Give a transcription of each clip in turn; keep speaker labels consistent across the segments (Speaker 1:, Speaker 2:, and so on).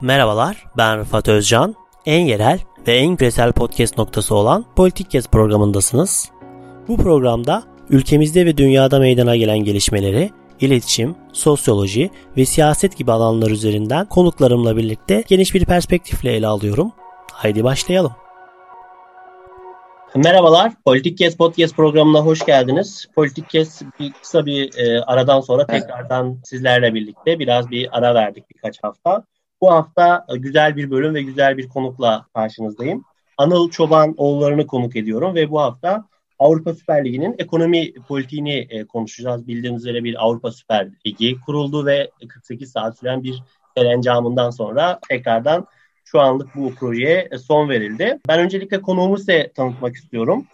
Speaker 1: Merhabalar, ben Rıfat Özcan. En yerel ve en küresel podcast noktası olan Politik Kes programındasınız. Bu programda ülkemizde ve dünyada meydana gelen gelişmeleri, iletişim, sosyoloji ve siyaset gibi alanlar üzerinden konuklarımla birlikte geniş bir perspektifle ele alıyorum. Haydi başlayalım. Merhabalar, Politik Kes Podcast programına hoş geldiniz. Politik Kes bir kısa bir e, aradan sonra tekrardan sizlerle birlikte biraz bir ara verdik birkaç hafta. Bu hafta e, güzel bir bölüm ve güzel bir konukla karşınızdayım. Anıl Çoban oğullarını konuk ediyorum ve bu hafta Avrupa Süper Ligi'nin ekonomi politiğini e, konuşacağız. Bildiğiniz üzere bir Avrupa Süper Ligi kuruldu ve 48 saat süren bir serencamından sonra tekrardan şu anlık bu projeye son verildi. Ben öncelikle konuğumu size tanıtmak istiyorum.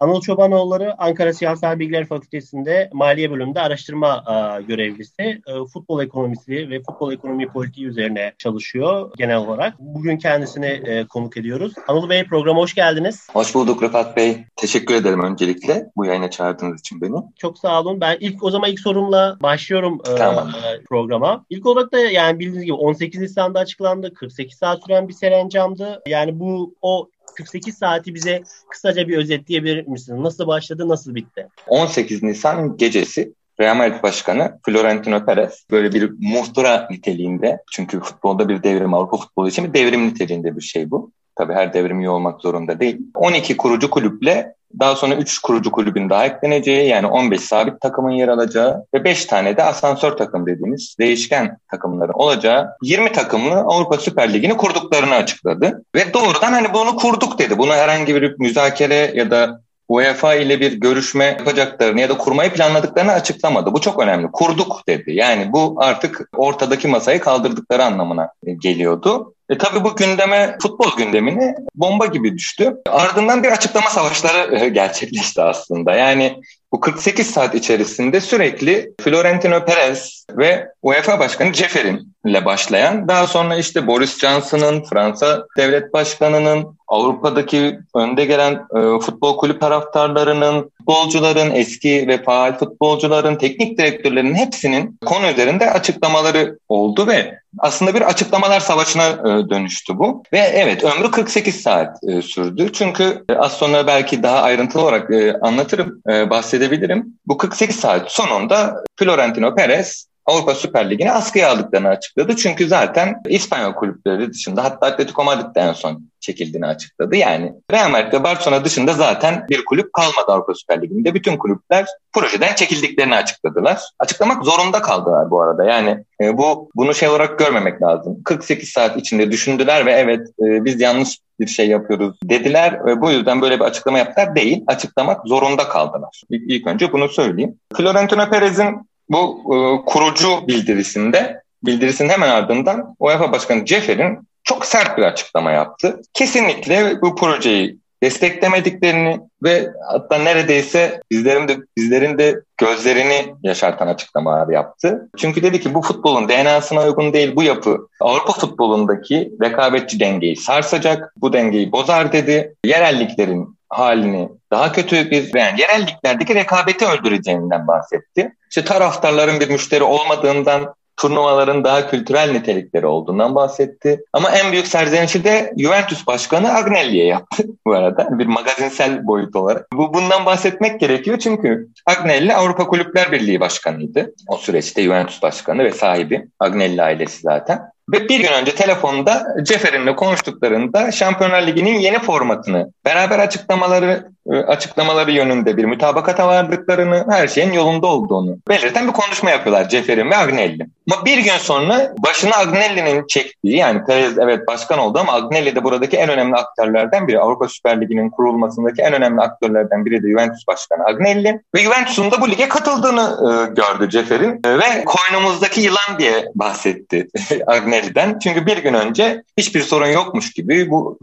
Speaker 1: Anıl Çobanoğulları Ankara Siyasal Bilgiler Fakültesi'nde Maliye Bölümünde araştırma e, görevlisi. E, futbol ekonomisi ve futbol ekonomi politiği üzerine çalışıyor genel olarak. Bugün kendisini e, konuk ediyoruz. Anıl Bey programa hoş geldiniz.
Speaker 2: Hoş bulduk Rıfat Bey. Teşekkür ederim öncelikle bu yayına çağırdığınız için beni.
Speaker 1: Çok sağ olun. Ben ilk o zaman ilk sorumla başlıyorum e, tamam. e, programa. İlk olarak da yani bildiğiniz gibi 18 Nisan'da açıklandı. 48 saat süren bir serencamdı. Yani bu o 48 saati bize kısaca bir özetleyebilir misiniz? Nasıl başladı, nasıl bitti?
Speaker 2: 18 Nisan gecesi Real Madrid Başkanı Florentino Perez böyle bir muhtıra niteliğinde çünkü futbolda bir devrim Avrupa futbolu için bir devrim niteliğinde bir şey bu. Tabii her devrim iyi olmak zorunda değil. 12 kurucu kulüple daha sonra 3 kurucu kulübün daha ekleneceği yani 15 sabit takımın yer alacağı ve 5 tane de asansör takım dediğimiz değişken takımların olacağı 20 takımlı Avrupa Süper Ligi'ni kurduklarını açıkladı. Ve doğrudan hani bunu kurduk dedi. Bunu herhangi bir müzakere ya da UEFA ile bir görüşme yapacaklarını ya da kurmayı planladıklarını açıklamadı. Bu çok önemli. Kurduk dedi. Yani bu artık ortadaki masayı kaldırdıkları anlamına geliyordu. E tabii bu gündeme, futbol gündemine bomba gibi düştü. Ardından bir açıklama savaşları e, gerçekleşti aslında. Yani bu 48 saat içerisinde sürekli Florentino Perez ve UEFA Başkanı Ceferin ile başlayan, daha sonra işte Boris Johnson'ın, Fransa Devlet Başkanı'nın, Avrupa'daki önde gelen e, futbol kulüp taraftarlarının, futbolcuların, eski ve faal futbolcuların, teknik direktörlerin hepsinin konu üzerinde açıklamaları oldu ve aslında bir açıklamalar savaşına e, dönüştü bu. Ve evet ömrü 48 saat e, sürdü. Çünkü e, az sonra belki daha ayrıntılı olarak anlatırım, bahsedebilirim. Bu 48 saat sonunda Florentino Perez Avrupa Süper Ligi'ni askıya aldıklarını açıkladı. Çünkü zaten İspanyol kulüpleri dışında hatta Atletico Madrid'de en son çekildiğini açıkladı. Yani Real Madrid ve Barcelona dışında zaten bir kulüp kalmadı Avrupa Süper Ligi'nde. Bütün kulüpler projeden çekildiklerini açıkladılar. Açıklamak zorunda kaldılar bu arada. Yani e, bu bunu şey olarak görmemek lazım. 48 saat içinde düşündüler ve evet e, biz yanlış bir şey yapıyoruz dediler ve bu yüzden böyle bir açıklama yaptılar değil. Açıklamak zorunda kaldılar. İlk, ilk önce bunu söyleyeyim. Florentino Perez'in bu e, kurucu bildirisinde bildirisinin hemen ardından UEFA Başkanı Cefer'in çok sert bir açıklama yaptı. Kesinlikle bu projeyi desteklemediklerini ve hatta neredeyse bizlerin de bizlerin de gözlerini yaşartan açıklamalar yaptı. Çünkü dedi ki bu futbolun DNA'sına uygun değil bu yapı Avrupa futbolundaki rekabetçi dengeyi sarsacak, bu dengeyi bozar dedi. Yerelliklerin halini daha kötü bir yani yerel rekabeti öldüreceğinden bahsetti. İşte taraftarların bir müşteri olmadığından turnuvaların daha kültürel nitelikleri olduğundan bahsetti. Ama en büyük serzenişi de Juventus Başkanı Agnelli'ye yaptı bu arada. Bir magazinsel boyut olarak. Bu bundan bahsetmek gerekiyor çünkü Agnelli Avrupa Kulüpler Birliği Başkanıydı. O süreçte Juventus Başkanı ve sahibi. Agnelli ailesi zaten. Ve bir gün önce telefonda Cefer'inle konuştuklarında Şampiyonlar Ligi'nin yeni formatını, beraber açıklamaları açıklamaları yönünde bir mutabakata vardıklarını, her şeyin yolunda olduğunu belirten bir konuşma yapıyorlar Cefer'in ve Agnelli. Ama bir gün sonra başına Agnelli'nin çektiği yani Perez evet başkan oldu ama Agnelli de buradaki en önemli aktörlerden biri. Avrupa Süper Ligi'nin kurulmasındaki en önemli aktörlerden biri de Juventus Başkanı Agnelli. Ve Juventus'un da bu lige katıldığını e, gördü Cefer'in e, ve koynumuzdaki yılan diye bahsetti Agnelli'den. Çünkü bir gün önce hiçbir sorun yokmuş gibi bu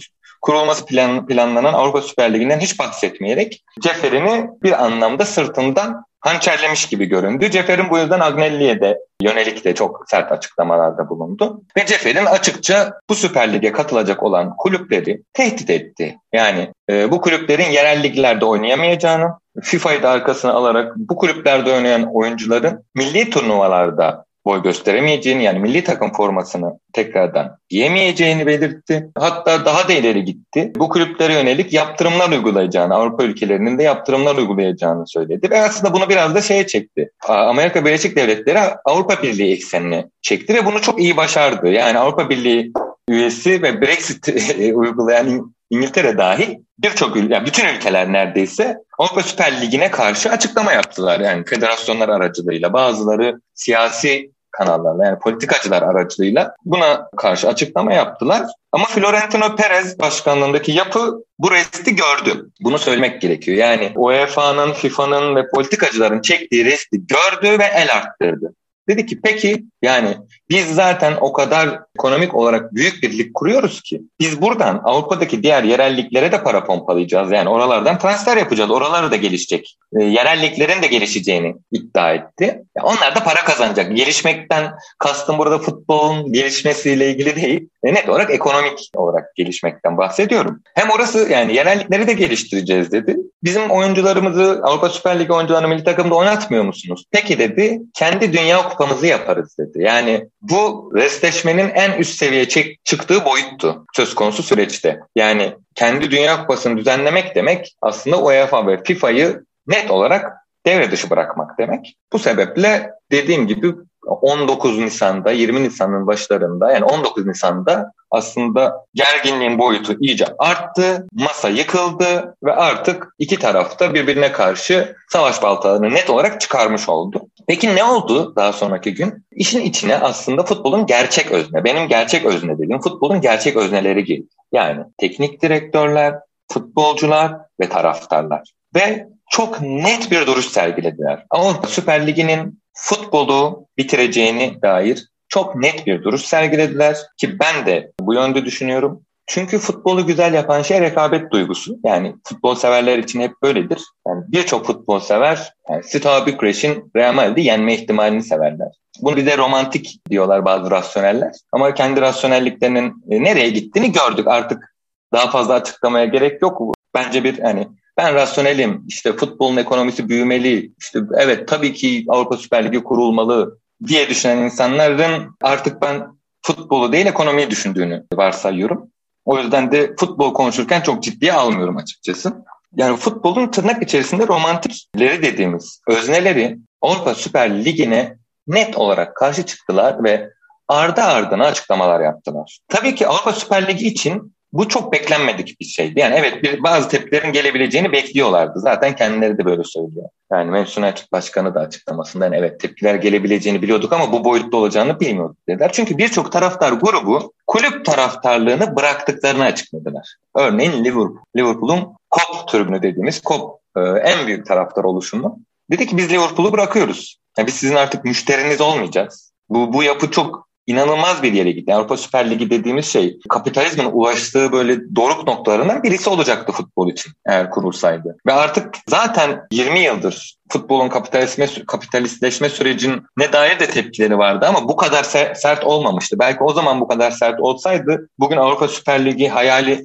Speaker 2: kurulması plan, planlanan Avrupa Süper Ligi'nden hiç bahsetmeyerek Cefer'ini bir anlamda sırtından hançerlemiş gibi göründü. Cefer'in bu yüzden Agnelli'ye de yönelik de çok sert açıklamalarda bulundu. Ve Cefer'in açıkça bu Süper Lig'e katılacak olan kulüpleri tehdit etti. Yani e, bu kulüplerin yerel liglerde oynayamayacağını, FIFA'yı da arkasına alarak bu kulüplerde oynayan oyuncuların milli turnuvalarda boy gösteremeyeceğini yani milli takım formasını tekrardan giyemeyeceğini belirtti. Hatta daha da ileri gitti. Bu kulüplere yönelik yaptırımlar uygulayacağını, Avrupa ülkelerinin de yaptırımlar uygulayacağını söyledi. Ve aslında bunu biraz da şeye çekti. Amerika Birleşik Devletleri Avrupa Birliği eksenine çekti ve bunu çok iyi başardı. Yani Avrupa Birliği üyesi ve Brexit uygulayan İngiltere dahil birçok ülke, yani bütün ülkeler neredeyse Avrupa Süper Ligi'ne karşı açıklama yaptılar. Yani federasyonlar aracılığıyla bazıları siyasi kanallarla yani politikacılar aracılığıyla buna karşı açıklama yaptılar. Ama Florentino Perez başkanlığındaki yapı bu resti gördü. Bunu söylemek gerekiyor. Yani UEFA'nın, FIFA'nın ve politikacıların çektiği resti gördü ve el arttırdı. Dedi ki peki yani biz zaten o kadar ekonomik olarak büyük bir lig kuruyoruz ki biz buradan Avrupa'daki diğer yerelliklere de para pompalayacağız. Yani oralardan transfer yapacağız. Oraları da gelişecek. E, yerelliklerin de gelişeceğini iddia etti. Ya onlar da para kazanacak. Gelişmekten kastım burada futbolun gelişmesiyle ilgili değil. E, net olarak ekonomik olarak gelişmekten bahsediyorum. Hem orası yani yerellikleri de geliştireceğiz dedi. Bizim oyuncularımızı Avrupa Süper Ligi oyuncularını milli takımda oynatmıyor musunuz? Peki dedi kendi dünya kupamızı yaparız dedi. Yani bu restleşmenin en üst seviye çek, çıktığı boyuttu söz konusu süreçte. Yani kendi Dünya Kupası'nı düzenlemek demek aslında UEFA ve FIFA'yı net olarak devre dışı bırakmak demek. Bu sebeple dediğim gibi 19 Nisan'da 20 Nisan'ın başlarında yani 19 Nisan'da aslında gerginliğin boyutu iyice arttı, masa yıkıldı ve artık iki tarafta birbirine karşı savaş baltalarını net olarak çıkarmış oldu. Peki ne oldu daha sonraki gün? İşin içine aslında futbolun gerçek özne, benim gerçek özne dediğim futbolun gerçek özneleri girdi. Yani teknik direktörler, futbolcular ve taraftarlar. Ve çok net bir duruş sergilediler. Avrupa Süper Ligi'nin futbolu bitireceğini dair çok net bir duruş sergilediler ki ben de bu yönde düşünüyorum. Çünkü futbolu güzel yapan şey rekabet duygusu. Yani futbol severler için hep böyledir. Yani birçok futbol sever yani Steaua Bükreş'in Real Madrid'i yenme ihtimalini severler. Bunu bize romantik diyorlar bazı rasyoneller. Ama kendi rasyonelliklerinin nereye gittiğini gördük. Artık daha fazla açıklamaya gerek yok. Bence bir hani ben rasyonelim, işte futbolun ekonomisi büyümeli, işte evet tabii ki Avrupa Süper Ligi kurulmalı diye düşünen insanların artık ben futbolu değil ekonomiyi düşündüğünü varsayıyorum. O yüzden de futbol konuşurken çok ciddiye almıyorum açıkçası. Yani futbolun tırnak içerisinde romantikleri dediğimiz özneleri Avrupa Süper Ligi'ne net olarak karşı çıktılar ve ardı ardına açıklamalar yaptılar. Tabii ki Avrupa Süper Ligi için bu çok beklenmedik bir şeydi. Yani evet bir, bazı tepkilerin gelebileceğini bekliyorlardı. Zaten kendileri de böyle söylüyor. Yani Manchester United Başkanı da açıklamasında yani evet tepkiler gelebileceğini biliyorduk ama bu boyutta olacağını bilmiyorduk dediler. Çünkü birçok taraftar grubu kulüp taraftarlığını bıraktıklarını açıkladılar. Örneğin Liverpool. Liverpool'un COP tribünü dediğimiz COP e, en büyük taraftar oluşumu. Dedi ki biz Liverpool'u bırakıyoruz. Yani biz sizin artık müşteriniz olmayacağız. Bu, bu yapı çok inanılmaz bir yere gitti. Avrupa Süper Ligi dediğimiz şey kapitalizmin ulaştığı böyle doruk noktalarından birisi olacaktı futbol için eğer kurulsaydı. Ve artık zaten 20 yıldır futbolun kapitalistleşme, kapitalistleşme sürecine dair de tepkileri vardı ama bu kadar sert olmamıştı. Belki o zaman bu kadar sert olsaydı bugün Avrupa Süper Ligi hayali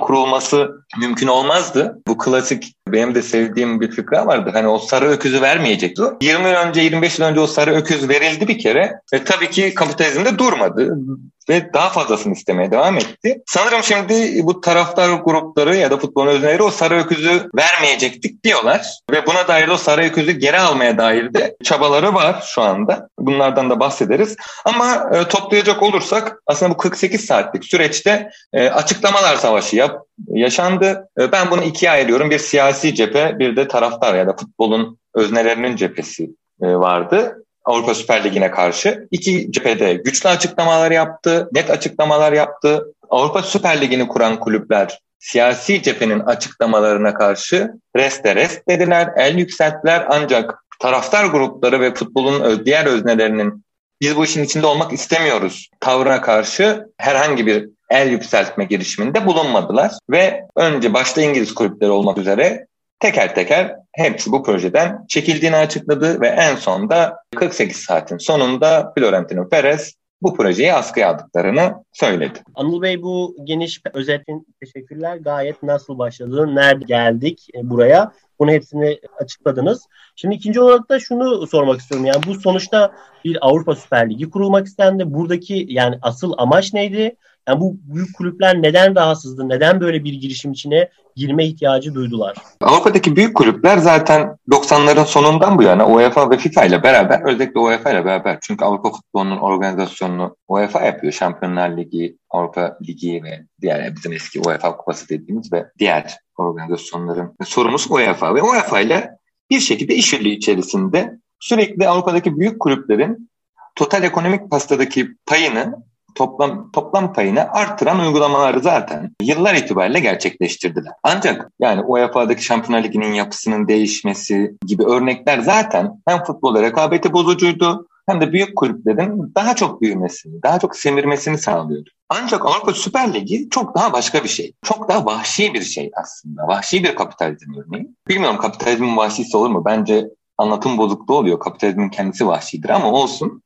Speaker 2: kurulması mümkün olmazdı. Bu klasik benim de sevdiğim bir fikra vardı. Hani o sarı öküzü vermeyecekti. 20 yıl önce 25 yıl önce o sarı öküz verildi bir kere. Ve tabii ki kapitalizm de durmadı ve daha fazlasını istemeye devam etti. Sanırım şimdi bu taraftar grupları ya da futbolun özneleri o sarı öküzü vermeyecektik diyorlar. Ve buna dair o sarı öküzü geri almaya dair de çabaları var şu anda. Bunlardan da bahsederiz. Ama e, toplayacak olursak aslında bu 48 saatlik süreçte e, açıklamalar savaşı yap, yaşandı. E, ben bunu ikiye ayırıyorum. Bir siyasi cephe bir de taraftar ya da futbolun öznelerinin cephesi e, vardı. Avrupa Süper Ligi'ne karşı. iki cephede güçlü açıklamalar yaptı, net açıklamalar yaptı. Avrupa Süper Ligi'ni kuran kulüpler siyasi cephenin açıklamalarına karşı reste rest dediler, el yükselttiler ancak taraftar grupları ve futbolun diğer öznelerinin biz bu işin içinde olmak istemiyoruz tavrına karşı herhangi bir el yükseltme girişiminde bulunmadılar ve önce başta İngiliz kulüpleri olmak üzere teker teker hepsi bu projeden çekildiğini açıkladı ve en sonda 48 saatin sonunda Florentino Perez bu projeyi askıya aldıklarını söyledi.
Speaker 1: Anıl Bey bu geniş özetin teşekkürler. Gayet nasıl başladı, nerede geldik e, buraya Bunu hepsini açıkladınız. Şimdi ikinci olarak da şunu sormak istiyorum. Yani bu sonuçta bir Avrupa Süper Ligi kurulmak istendi. Buradaki yani asıl amaç neydi? Yani bu büyük kulüpler neden rahatsızdı? Neden böyle bir girişim içine girme ihtiyacı duydular?
Speaker 2: Avrupa'daki büyük kulüpler zaten 90'ların sonundan bu yana UEFA ve FIFA ile beraber özellikle UEFA ile beraber çünkü Avrupa futbolunun organizasyonunu UEFA yapıyor. Şampiyonlar Ligi, Avrupa Ligi ve diğer bizim eski UEFA Kupası dediğimiz ve diğer organizasyonların sorumlusu UEFA ve UEFA ile bir şekilde işbirliği içerisinde sürekli Avrupa'daki büyük kulüplerin total ekonomik pastadaki payını toplam toplam payını artıran uygulamaları zaten yıllar itibariyle gerçekleştirdiler. Ancak yani UEFA'daki Şampiyonlar Ligi'nin yapısının değişmesi gibi örnekler zaten hem futbola rekabeti bozucuydu hem de büyük kulüplerin daha çok büyümesini, daha çok semirmesini sağlıyordu. Ancak Avrupa Süper Ligi çok daha başka bir şey. Çok daha vahşi bir şey aslında. Vahşi bir kapitalizm örneği. Bilmiyorum kapitalizmin vahşisi olur mu? Bence anlatım bozukluğu oluyor. Kapitalizmin kendisi vahşidir ama olsun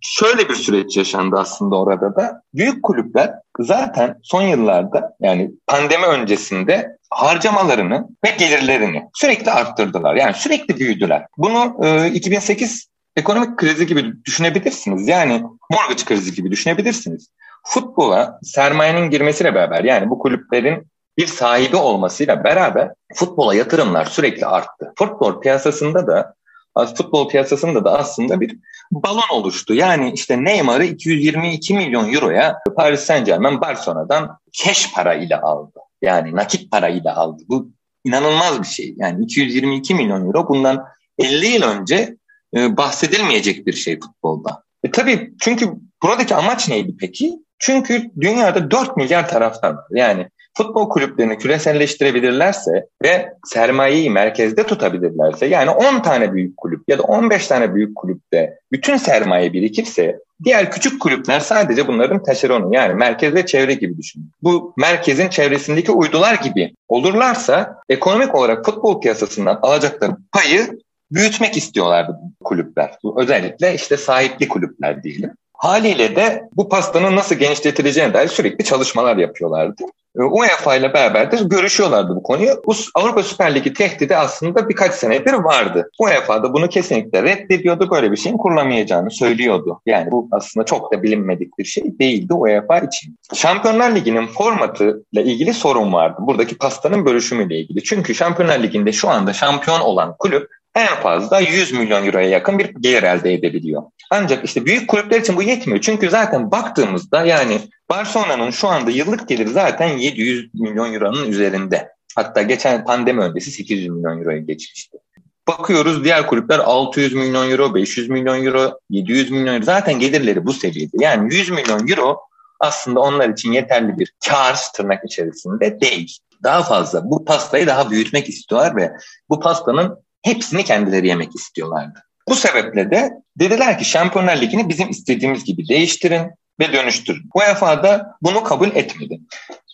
Speaker 2: şöyle bir süreç yaşandı aslında orada da. Büyük kulüpler zaten son yıllarda yani pandemi öncesinde harcamalarını ve gelirlerini sürekli arttırdılar. Yani sürekli büyüdüler. Bunu e, 2008 ekonomik krizi gibi düşünebilirsiniz. Yani mortgage krizi gibi düşünebilirsiniz. Futbola sermayenin girmesiyle beraber yani bu kulüplerin bir sahibi olmasıyla beraber futbola yatırımlar sürekli arttı. Futbol piyasasında da futbol piyasasında da aslında bir balon oluştu. Yani işte Neymar'ı 222 milyon euroya Paris Saint Germain Barcelona'dan cash para ile aldı. Yani nakit para ile aldı. Bu inanılmaz bir şey. Yani 222 milyon euro bundan 50 yıl önce e, bahsedilmeyecek bir şey futbolda. E tabii çünkü buradaki amaç neydi peki? Çünkü dünyada 4 milyar taraftar var. Yani futbol kulüplerini küreselleştirebilirlerse ve sermayeyi merkezde tutabilirlerse yani 10 tane büyük kulüp ya da 15 tane büyük kulüpte bütün sermaye birikirse diğer küçük kulüpler sadece bunların taşeronu yani merkez ve çevre gibi düşünün. Bu merkezin çevresindeki uydular gibi olurlarsa ekonomik olarak futbol piyasasından alacakları payı büyütmek istiyorlardı kulüpler. Özellikle işte sahipli kulüpler diyelim. Haliyle de bu pastanın nasıl genişletileceğine dair sürekli çalışmalar yapıyorlardı. Ee, UEFA ile beraber de görüşüyorlardı bu konuyu. Avrupa Süper Ligi tehdidi aslında birkaç senedir vardı. UEFA da bunu kesinlikle reddediyordu. Böyle bir şeyin kurulamayacağını söylüyordu. Yani bu aslında çok da bilinmedik bir şey değildi UEFA için. Şampiyonlar Ligi'nin formatı ile ilgili sorun vardı. Buradaki pastanın bölüşümüyle ilgili. Çünkü Şampiyonlar Ligi'nde şu anda şampiyon olan kulüp en fazla 100 milyon euroya yakın bir gelir elde edebiliyor. Ancak işte büyük kulüpler için bu yetmiyor. Çünkü zaten baktığımızda yani Barcelona'nın şu anda yıllık geliri zaten 700 milyon euronun üzerinde. Hatta geçen pandemi öncesi 800 milyon euroya geçmişti. Bakıyoruz diğer kulüpler 600 milyon euro, 500 milyon euro, 700 milyon euro. Zaten gelirleri bu seviyede. Yani 100 milyon euro aslında onlar için yeterli bir kar tırnak içerisinde değil. Daha fazla bu pastayı daha büyütmek istiyorlar ve bu pastanın hepsini kendileri yemek istiyorlardı. Bu sebeple de dediler ki Şampiyonlar Ligi'ni bizim istediğimiz gibi değiştirin ve dönüştürün. UEFA da bunu kabul etmedi.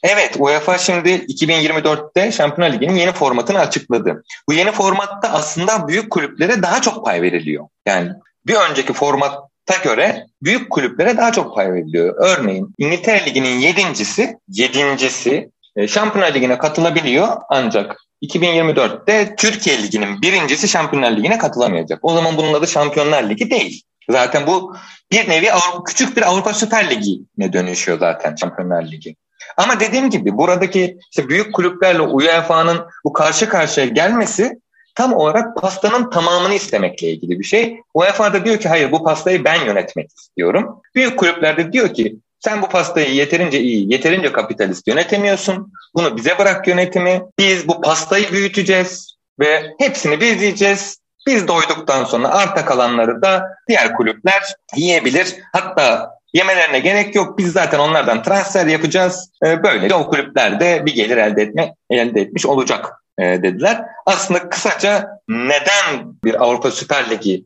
Speaker 2: Evet UEFA şimdi 2024'te Şampiyonlar Ligi'nin yeni formatını açıkladı. Bu yeni formatta aslında büyük kulüplere daha çok pay veriliyor. Yani bir önceki formatta göre büyük kulüplere daha çok pay veriliyor. Örneğin İngiltere Ligi'nin yedincisi, yedincisi e, Şampiyonlar Ligi'ne katılabiliyor ancak 2024'te Türkiye Ligi'nin birincisi Şampiyonlar Ligi'ne katılamayacak. O zaman bunun adı Şampiyonlar Ligi değil. Zaten bu bir nevi küçük bir Avrupa Süper Ligi'ne dönüşüyor zaten Şampiyonlar Ligi. Ama dediğim gibi buradaki işte büyük kulüplerle UEFA'nın bu karşı karşıya gelmesi tam olarak pastanın tamamını istemekle ilgili bir şey. UEFA da diyor ki hayır bu pastayı ben yönetmek istiyorum. Büyük kulüpler de diyor ki sen bu pastayı yeterince iyi, yeterince kapitalist yönetemiyorsun. Bunu bize bırak yönetimi. Biz bu pastayı büyüteceğiz ve hepsini biz yiyeceğiz. Biz doyduktan sonra arta kalanları da diğer kulüpler yiyebilir. Hatta yemelerine gerek yok. Biz zaten onlardan transfer yapacağız. Ee, böylece o kulüpler de bir gelir elde etme elde etmiş olacak e, dediler. Aslında kısaca neden bir Avrupa Süper Ligi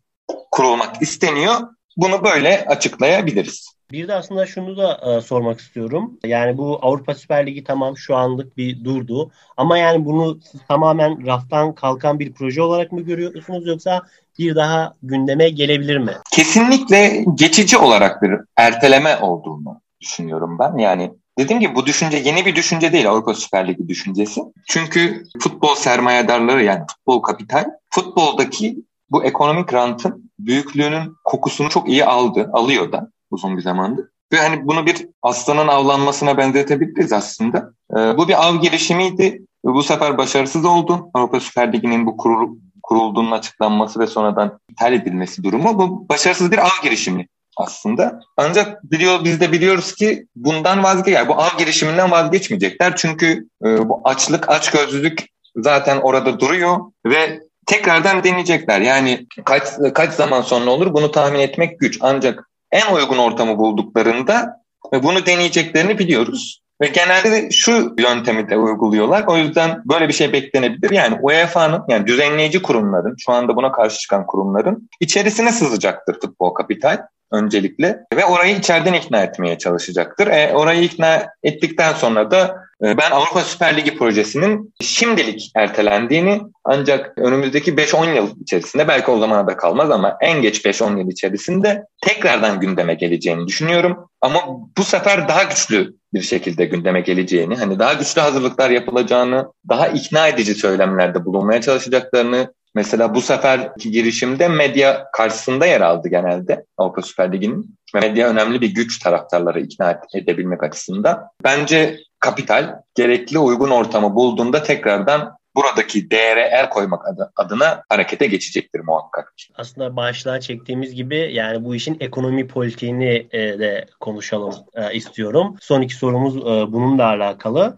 Speaker 2: kurulmak isteniyor? Bunu böyle açıklayabiliriz.
Speaker 1: Bir de aslında şunu da e, sormak istiyorum. Yani bu Avrupa Süper Ligi tamam şu anlık bir durdu. Ama yani bunu tamamen raftan kalkan bir proje olarak mı görüyorsunuz yoksa bir daha gündeme gelebilir mi?
Speaker 2: Kesinlikle geçici olarak bir erteleme olduğunu düşünüyorum ben. Yani Dediğim gibi bu düşünce yeni bir düşünce değil Avrupa Süper Ligi düşüncesi. Çünkü futbol sermayedarları yani futbol kapital futboldaki bu ekonomik rantın büyüklüğünün kokusunu çok iyi aldı, alıyor da uzun bir zamandır. Ve hani bunu bir aslanın avlanmasına benzetebiliriz aslında. Ee, bu bir av girişimiydi. Bu sefer başarısız oldu. Avrupa Süper Ligi'nin bu kurul, kurulduğunun açıklanması ve sonradan iptal edilmesi durumu bu başarısız bir av girişimi aslında. Ancak biliyor biz de biliyoruz ki bundan vazgeç yani bu av girişiminden vazgeçmeyecekler. Çünkü e, bu açlık, açgözlülük zaten orada duruyor ve tekrardan deneyecekler. Yani kaç kaç zaman sonra olur bunu tahmin etmek güç. Ancak en uygun ortamı bulduklarında ve bunu deneyeceklerini biliyoruz. Ve genelde şu yöntemi de uyguluyorlar. O yüzden böyle bir şey beklenebilir. Yani UEFA'nın yani düzenleyici kurumların şu anda buna karşı çıkan kurumların içerisine sızacaktır futbol kapital öncelikle ve orayı içeriden ikna etmeye çalışacaktır. E, orayı ikna ettikten sonra da ben Avrupa Süper Ligi projesinin şimdilik ertelendiğini ancak önümüzdeki 5-10 yıl içerisinde belki o zamana da kalmaz ama en geç 5-10 yıl içerisinde tekrardan gündeme geleceğini düşünüyorum. Ama bu sefer daha güçlü bir şekilde gündeme geleceğini, hani daha güçlü hazırlıklar yapılacağını, daha ikna edici söylemlerde bulunmaya çalışacaklarını Mesela bu seferki girişimde medya karşısında yer aldı genelde Avrupa Süper Ligi'nin. Medya önemli bir güç taraftarları ikna edebilmek açısından. Bence kapital gerekli uygun ortamı bulduğunda tekrardan buradaki değere el koymak adına harekete geçecektir muhakkak.
Speaker 1: Aslında başlığa çektiğimiz gibi yani bu işin ekonomi politiğini e, de konuşalım e, istiyorum. Son iki sorumuz e, bununla alakalı.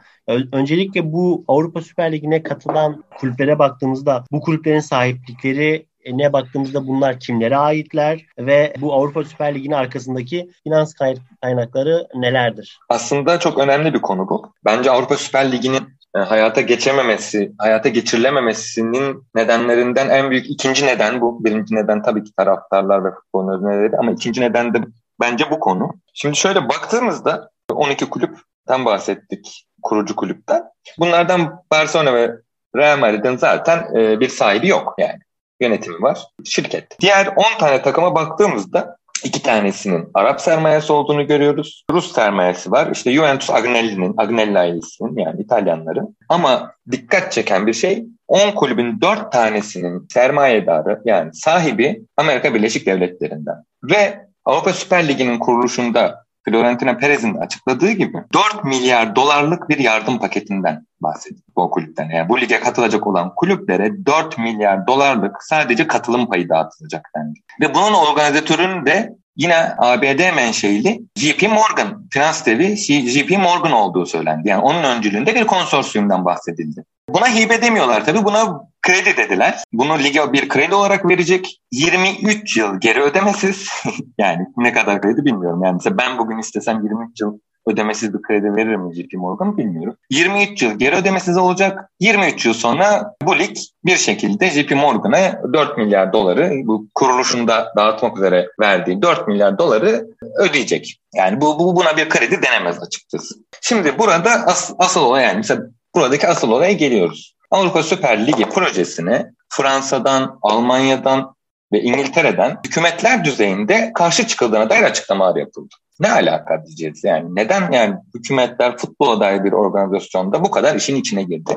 Speaker 1: Öncelikle bu Avrupa Süper Ligi'ne katılan kulüplere baktığımızda bu kulüplerin sahiplikleri ne baktığımızda bunlar kimlere aitler ve bu Avrupa Süper Ligi'nin arkasındaki finans kaynakları nelerdir?
Speaker 2: Aslında çok önemli bir konu bu. Bence Avrupa Süper Ligi'nin hayata geçememesi, hayata geçirilememesinin nedenlerinden en büyük ikinci neden bu. Birinci neden tabii ki taraftarlar ve futbolun özneleri ama ikinci neden de bence bu konu. Şimdi şöyle baktığımızda 12 kulüpten bahsettik kurucu kulüpten. Bunlardan Barcelona ve Real Madrid'in zaten e, bir sahibi yok yani. Yönetimi var, şirket. Diğer 10 tane takıma baktığımızda iki tanesinin Arap sermayesi olduğunu görüyoruz. Rus sermayesi var. İşte Juventus Agnelli'nin, Agnelli ailesinin yani İtalyanların. Ama dikkat çeken bir şey 10 kulübün 4 tanesinin sermayedarı yani sahibi Amerika Birleşik Devletleri'nden. Ve Avrupa Süper Ligi'nin kuruluşunda Florentino Perez'in açıkladığı gibi 4 milyar dolarlık bir yardım paketinden bahsediyor bu kulüpten. Yani bu lige katılacak olan kulüplere 4 milyar dolarlık sadece katılım payı dağıtılacak dendi. Ve bunun organizatörünün de yine ABD menşeili JP Morgan, finans devi JP Morgan olduğu söylendi. Yani onun öncülüğünde bir konsorsiyumdan bahsedildi. Buna hibe demiyorlar tabii. Buna kredi dediler. Bunu lige bir kredi olarak verecek. 23 yıl geri ödemesiz. yani ne kadar kredi bilmiyorum. Yani mesela ben bugün istesem 23 yıl ödemesiz bir kredi verir mi JP Morgan bilmiyorum. 23 yıl geri ödemesiz olacak. 23 yıl sonra bu lig bir şekilde JP Morgan'a 4 milyar doları bu kuruluşunda dağıtmak üzere verdiği 4 milyar doları ödeyecek. Yani bu, bu buna bir kredi denemez açıkçası. Şimdi burada as, asıl olay yani mesela buradaki asıl olaya geliyoruz. Avrupa Süper Ligi projesine Fransa'dan, Almanya'dan ve İngiltere'den hükümetler düzeyinde karşı çıkıldığına dair açıklamalar yapıldı. Ne alaka diyeceğiz yani? Neden yani hükümetler futbola dair bir organizasyonda bu kadar işin içine girdi?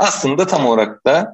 Speaker 2: Aslında tam olarak da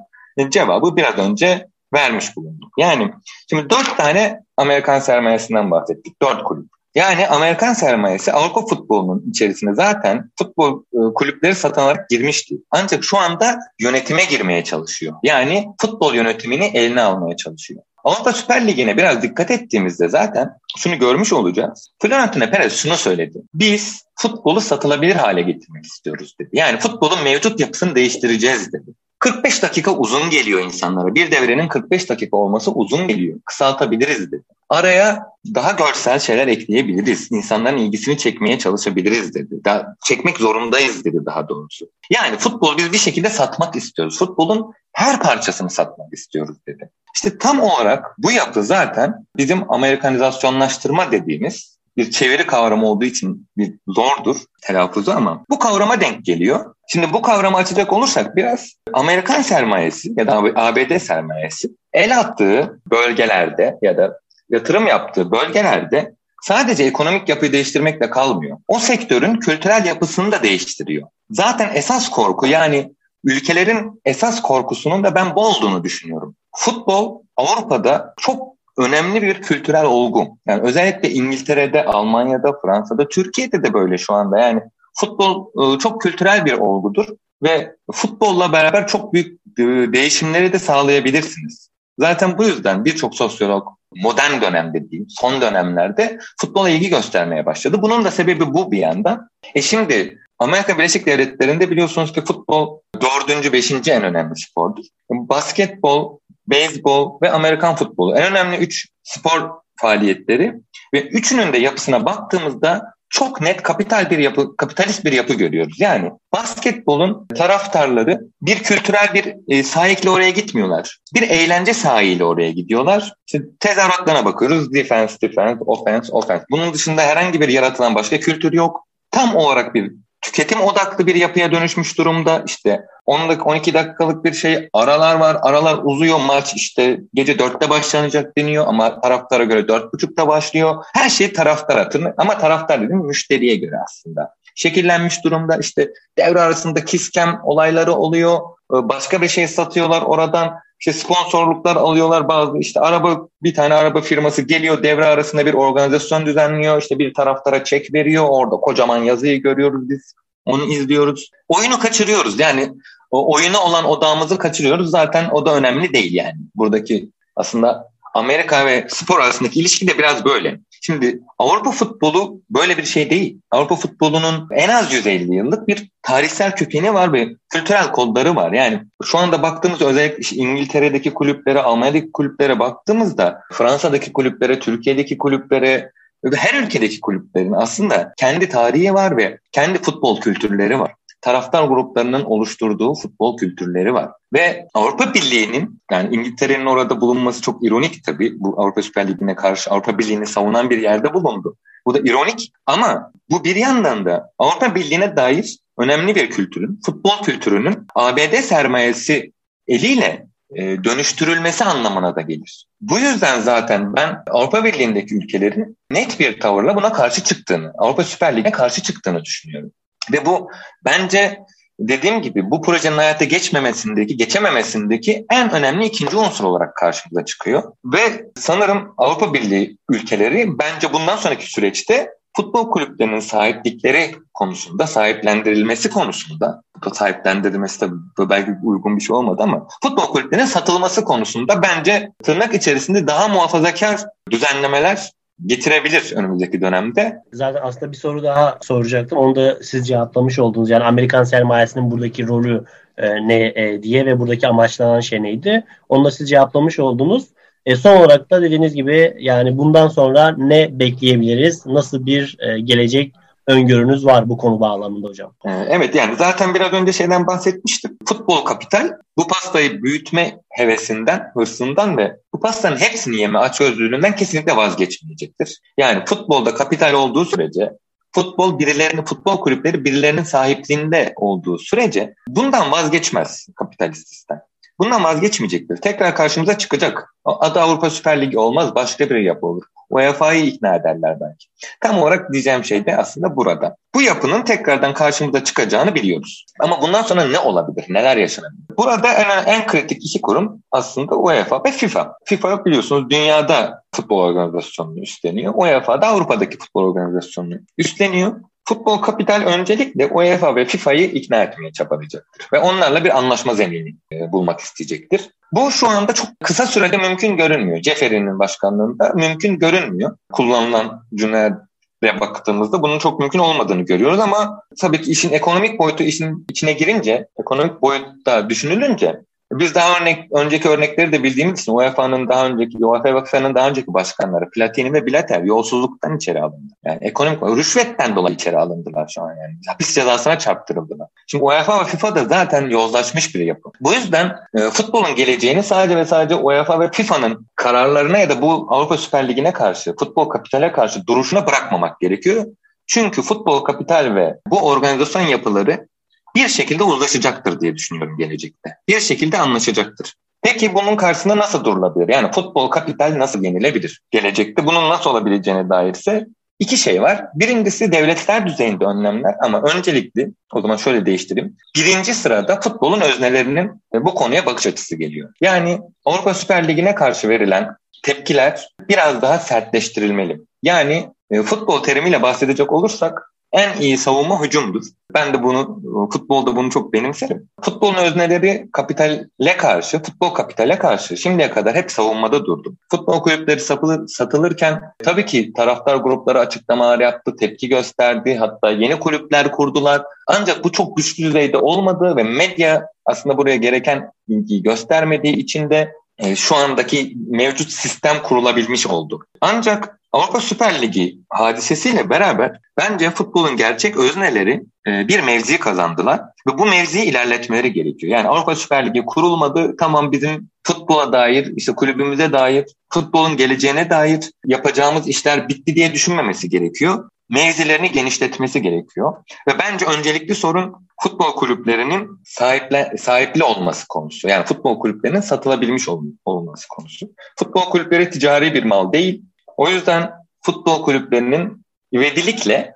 Speaker 2: cevabı biraz önce vermiş bulunduk. Yani şimdi dört tane Amerikan sermayesinden bahsettik. Dört kulüp. Yani Amerikan sermayesi Avrupa futbolunun içerisine zaten futbol e, kulüpleri satın alarak girmişti. Ancak şu anda yönetime girmeye çalışıyor. Yani futbol yönetimini eline almaya çalışıyor. Avrupa Süper Ligi'ne biraz dikkat ettiğimizde zaten şunu görmüş olacağız. Florentino Perez şunu söyledi. Biz futbolu satılabilir hale getirmek istiyoruz dedi. Yani futbolun mevcut yapısını değiştireceğiz dedi. 45 dakika uzun geliyor insanlara. Bir devrenin 45 dakika olması uzun geliyor. Kısaltabiliriz dedi. Araya daha görsel şeyler ekleyebiliriz. İnsanların ilgisini çekmeye çalışabiliriz dedi. Daha, çekmek zorundayız dedi daha doğrusu. Yani futbol biz bir şekilde satmak istiyoruz. Futbolun her parçasını satmak istiyoruz dedi. İşte tam olarak bu yapı zaten bizim Amerikanizasyonlaştırma dediğimiz bir çeviri kavramı olduğu için bir zordur telaffuzu ama bu kavrama denk geliyor. Şimdi bu kavramı açacak olursak biraz Amerikan sermayesi ya da ABD sermayesi el attığı bölgelerde ya da yatırım yaptığı bölgelerde sadece ekonomik yapıyı değiştirmekle kalmıyor. O sektörün kültürel yapısını da değiştiriyor. Zaten esas korku yani ülkelerin esas korkusunun da ben bu olduğunu düşünüyorum. Futbol Avrupa'da çok önemli bir kültürel olgu. Yani özellikle İngiltere'de, Almanya'da, Fransa'da, Türkiye'de de böyle şu anda. Yani futbol e, çok kültürel bir olgudur ve futbolla beraber çok büyük e, değişimleri de sağlayabilirsiniz. Zaten bu yüzden birçok sosyolog modern dönemde diyeyim, son dönemlerde futbola ilgi göstermeye başladı. Bunun da sebebi bu bir yandan. E şimdi Amerika Birleşik Devletleri'nde biliyorsunuz ki futbol dördüncü, beşinci en önemli spordur. Basketbol, beyzbol ve Amerikan futbolu en önemli üç spor faaliyetleri ve üçünün de yapısına baktığımızda çok net kapital bir yapı, kapitalist bir yapı görüyoruz. Yani basketbolun taraftarları bir kültürel bir e, sahikle oraya gitmiyorlar. Bir eğlence sahiyle oraya gidiyorlar. İşte tezahüratlarına bakıyoruz. Defense, defense, offense, offense. Bunun dışında herhangi bir yaratılan başka kültür yok. Tam olarak bir tüketim odaklı bir yapıya dönüşmüş durumda. İşte 10 dakika, 12 dakikalık bir şey aralar var. Aralar uzuyor maç işte gece 4'te başlanacak deniyor ama taraftara göre 4.30'da başlıyor. Her şey taraftara ama taraftar dedim müşteriye göre aslında. Şekillenmiş durumda işte devre arasında kiskem olayları oluyor. Başka bir şey satıyorlar oradan. İşte sponsorluklar alıyorlar bazı işte araba bir tane araba firması geliyor devre arasında bir organizasyon düzenliyor işte bir taraftara çek veriyor orada kocaman yazıyı görüyoruz biz onu izliyoruz. Oyunu kaçırıyoruz yani o oyuna olan odağımızı kaçırıyoruz zaten o da önemli değil yani buradaki aslında Amerika ve spor arasındaki ilişki de biraz böyle. Şimdi Avrupa futbolu böyle bir şey değil. Avrupa futbolunun en az 150 yıllık bir tarihsel kökeni var ve kültürel kodları var. Yani şu anda baktığımız özellikle İngiltere'deki kulüplere, Almanya'daki kulüplere baktığımızda Fransa'daki kulüplere, Türkiye'deki kulüplere her ülkedeki kulüplerin aslında kendi tarihi var ve kendi futbol kültürleri var taraftar gruplarının oluşturduğu futbol kültürleri var. Ve Avrupa Birliği'nin yani İngiltere'nin orada bulunması çok ironik tabii. Bu Avrupa Süper Ligi'ne karşı Avrupa Birliği'ni savunan bir yerde bulundu. Bu da ironik ama bu bir yandan da Avrupa Birliği'ne dair önemli bir kültürün, futbol kültürünün ABD sermayesi eliyle e, dönüştürülmesi anlamına da gelir. Bu yüzden zaten ben Avrupa Birliği'ndeki ülkelerin net bir tavırla buna karşı çıktığını, Avrupa Süper Ligi'ne karşı çıktığını düşünüyorum. Ve bu bence dediğim gibi bu projenin hayata geçmemesindeki, geçememesindeki en önemli ikinci unsur olarak karşımıza çıkıyor. Ve sanırım Avrupa Birliği ülkeleri bence bundan sonraki süreçte futbol kulüplerinin sahiplikleri konusunda, sahiplendirilmesi konusunda, bu sahiplendirilmesi tabii belki uygun bir şey olmadı ama futbol kulüplerinin satılması konusunda bence tırnak içerisinde daha muhafazakar düzenlemeler getirebilir önümüzdeki dönemde.
Speaker 1: Zaten aslında bir soru daha soracaktım. Onu da siz cevaplamış oldunuz. Yani Amerikan sermayesinin buradaki rolü e, ne e, diye ve buradaki amaçlanan şey neydi? Onu da siz cevaplamış oldunuz. E, son olarak da dediğiniz gibi yani bundan sonra ne bekleyebiliriz? Nasıl bir e, gelecek öngörünüz var bu konu bağlamında hocam?
Speaker 2: Ee, evet yani zaten biraz önce şeyden bahsetmiştim. Futbol kapital bu pastayı büyütme hevesinden, hırsından ve bu pastanın hepsini yeme açgözlülüğünden kesinlikle vazgeçmeyecektir. Yani futbolda kapital olduğu sürece futbol birilerinin futbol kulüpleri birilerinin sahipliğinde olduğu sürece bundan vazgeçmez kapitalist sistem. Bundan vazgeçmeyecektir. Tekrar karşımıza çıkacak. Adı Avrupa Süper Ligi olmaz, başka bir yapı olur. UEFA'yı ikna ederler belki. Tam olarak diyeceğim şey de aslında burada. Bu yapının tekrardan karşımıza çıkacağını biliyoruz. Ama bundan sonra ne olabilir? Neler yaşanabilir? Burada en, en kritik iki kurum aslında UEFA ve FIFA. FIFA biliyorsunuz dünyada futbol organizasyonunu üstleniyor. UEFA da Avrupa'daki futbol organizasyonunu üstleniyor. Futbol Kapital öncelikle UEFA ve FIFA'yı ikna etmeye çabalayacaktır. Ve onlarla bir anlaşma zemini e, bulmak isteyecektir. Bu şu anda çok kısa sürede mümkün görünmüyor. Ceferi'nin başkanlığında mümkün görünmüyor. Kullanılan cümlelere baktığımızda bunun çok mümkün olmadığını görüyoruz ama tabii ki işin ekonomik boyutu işin içine girince, ekonomik boyutta düşünülünce biz daha örnek, önceki örnekleri de bildiğimiz için UEFA'nın daha önceki, UEFA ve FIFA'nın daha önceki başkanları Platini ve Blatter yolsuzluktan içeri alındı. Yani ekonomik, rüşvetten dolayı içeri alındılar şu an yani. Hapis cezasına çarptırıldılar. Şimdi UEFA ve FIFA da zaten yozlaşmış bir yapı. Bu yüzden e, futbolun geleceğini sadece ve sadece UEFA ve FIFA'nın kararlarına ya da bu Avrupa Süper Ligi'ne karşı, futbol kapitale karşı duruşuna bırakmamak gerekiyor. Çünkü futbol kapital ve bu organizasyon yapıları bir şekilde uzlaşacaktır diye düşünüyorum gelecekte. Bir şekilde anlaşacaktır. Peki bunun karşısında nasıl durulabilir? Yani futbol kapital nasıl yenilebilir? Gelecekte bunun nasıl olabileceğine dair ise iki şey var. Birincisi devletler düzeyinde önlemler ama öncelikli, o zaman şöyle değiştireyim. Birinci sırada futbolun öznelerinin bu konuya bakış açısı geliyor. Yani Avrupa Süper Ligi'ne karşı verilen tepkiler biraz daha sertleştirilmeli. Yani e, futbol terimiyle bahsedecek olursak en iyi savunma hücumdur. Ben de bunu futbolda bunu çok benimserim. Futbolun özneleri kapitale karşı, futbol kapitale karşı şimdiye kadar hep savunmada durdu. Futbol kulüpleri satılır, satılırken tabii ki taraftar grupları açıklamalar yaptı, tepki gösterdi. Hatta yeni kulüpler kurdular. Ancak bu çok güçlü düzeyde olmadı ve medya aslında buraya gereken ilgiyi göstermediği için de e, şu andaki mevcut sistem kurulabilmiş oldu. Ancak Avrupa Süper Ligi hadisesiyle beraber bence futbolun gerçek özneleri e, bir mevzi kazandılar ve bu mevziyi ilerletmeleri gerekiyor. Yani Avrupa Süper Ligi kurulmadı. Tamam bizim futbola dair, işte kulübümüze dair, futbolun geleceğine dair yapacağımız işler bitti diye düşünmemesi gerekiyor. Mevzilerini genişletmesi gerekiyor. Ve bence öncelikli sorun futbol kulüplerinin sahiple, sahipli olması konusu. Yani futbol kulüplerinin satılabilmiş olması konusu. Futbol kulüpleri ticari bir mal değil o yüzden futbol kulüplerinin ivedilikle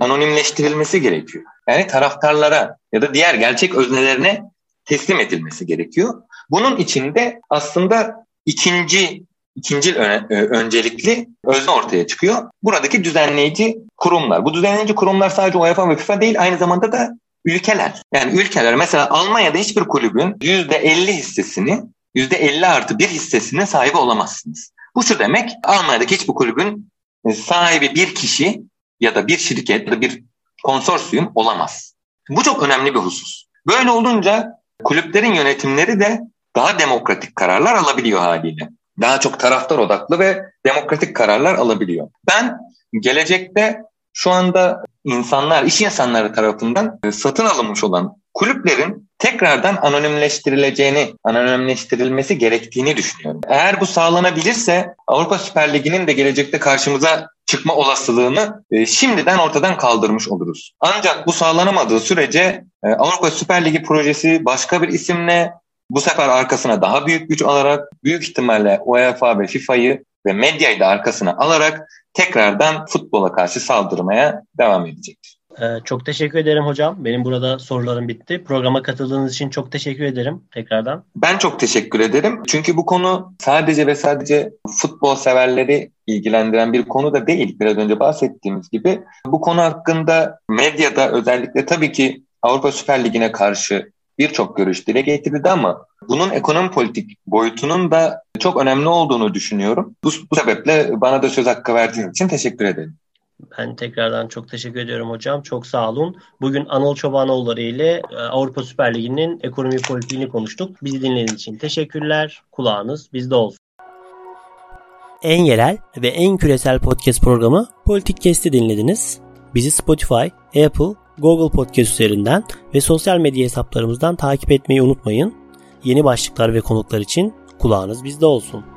Speaker 2: anonimleştirilmesi gerekiyor. Yani taraftarlara ya da diğer gerçek öznelerine teslim edilmesi gerekiyor. Bunun içinde aslında ikinci ikinci öncelikli özne ortaya çıkıyor. Buradaki düzenleyici kurumlar. Bu düzenleyici kurumlar sadece UEFA ve FIFA değil aynı zamanda da ülkeler. Yani ülkeler mesela Almanya'da hiçbir kulübün %50 hissesini %50 artı bir hissesine sahip olamazsınız. Bu şu demek Almanya'daki hiçbir kulübün e, sahibi bir kişi ya da bir şirket ya da bir konsorsiyum olamaz. Bu çok önemli bir husus. Böyle olunca kulüplerin yönetimleri de daha demokratik kararlar alabiliyor haliyle. Daha çok taraftar odaklı ve demokratik kararlar alabiliyor. Ben gelecekte şu anda insanlar, iş insanları tarafından e, satın alınmış olan kulüplerin tekrardan anonimleştirileceğini, anonimleştirilmesi gerektiğini düşünüyorum. Eğer bu sağlanabilirse Avrupa Süper Ligi'nin de gelecekte karşımıza çıkma olasılığını e, şimdiden ortadan kaldırmış oluruz. Ancak bu sağlanamadığı sürece e, Avrupa Süper Ligi projesi başka bir isimle bu sefer arkasına daha büyük güç alarak büyük ihtimalle UEFA ve FIFA'yı ve medyayı da arkasına alarak tekrardan futbola karşı saldırmaya devam edecektir.
Speaker 1: Ee, çok teşekkür ederim hocam. Benim burada sorularım bitti. Programa katıldığınız için çok teşekkür ederim tekrardan.
Speaker 2: Ben çok teşekkür ederim. Çünkü bu konu sadece ve sadece futbol severleri ilgilendiren bir konu da değil. Biraz önce bahsettiğimiz gibi. Bu konu hakkında medyada özellikle tabii ki Avrupa Süper Ligi'ne karşı birçok görüş dile getirildi ama bunun ekonomi politik boyutunun da çok önemli olduğunu düşünüyorum. Bu, bu sebeple bana da söz hakkı verdiğiniz için teşekkür ederim.
Speaker 1: Ben tekrardan çok teşekkür ediyorum hocam. Çok sağ olun. Bugün Anıl Çobanoğulları ile e, Avrupa Süper Ligi'nin ekonomi politiğini konuştuk. Bizi dinlediğiniz için teşekkürler. Kulağınız bizde olsun. En yerel ve en küresel podcast programı Politik Kesti dinlediniz. Bizi Spotify, Apple, Google Podcast üzerinden ve sosyal medya hesaplarımızdan takip etmeyi unutmayın. Yeni başlıklar ve konuklar için kulağınız bizde olsun.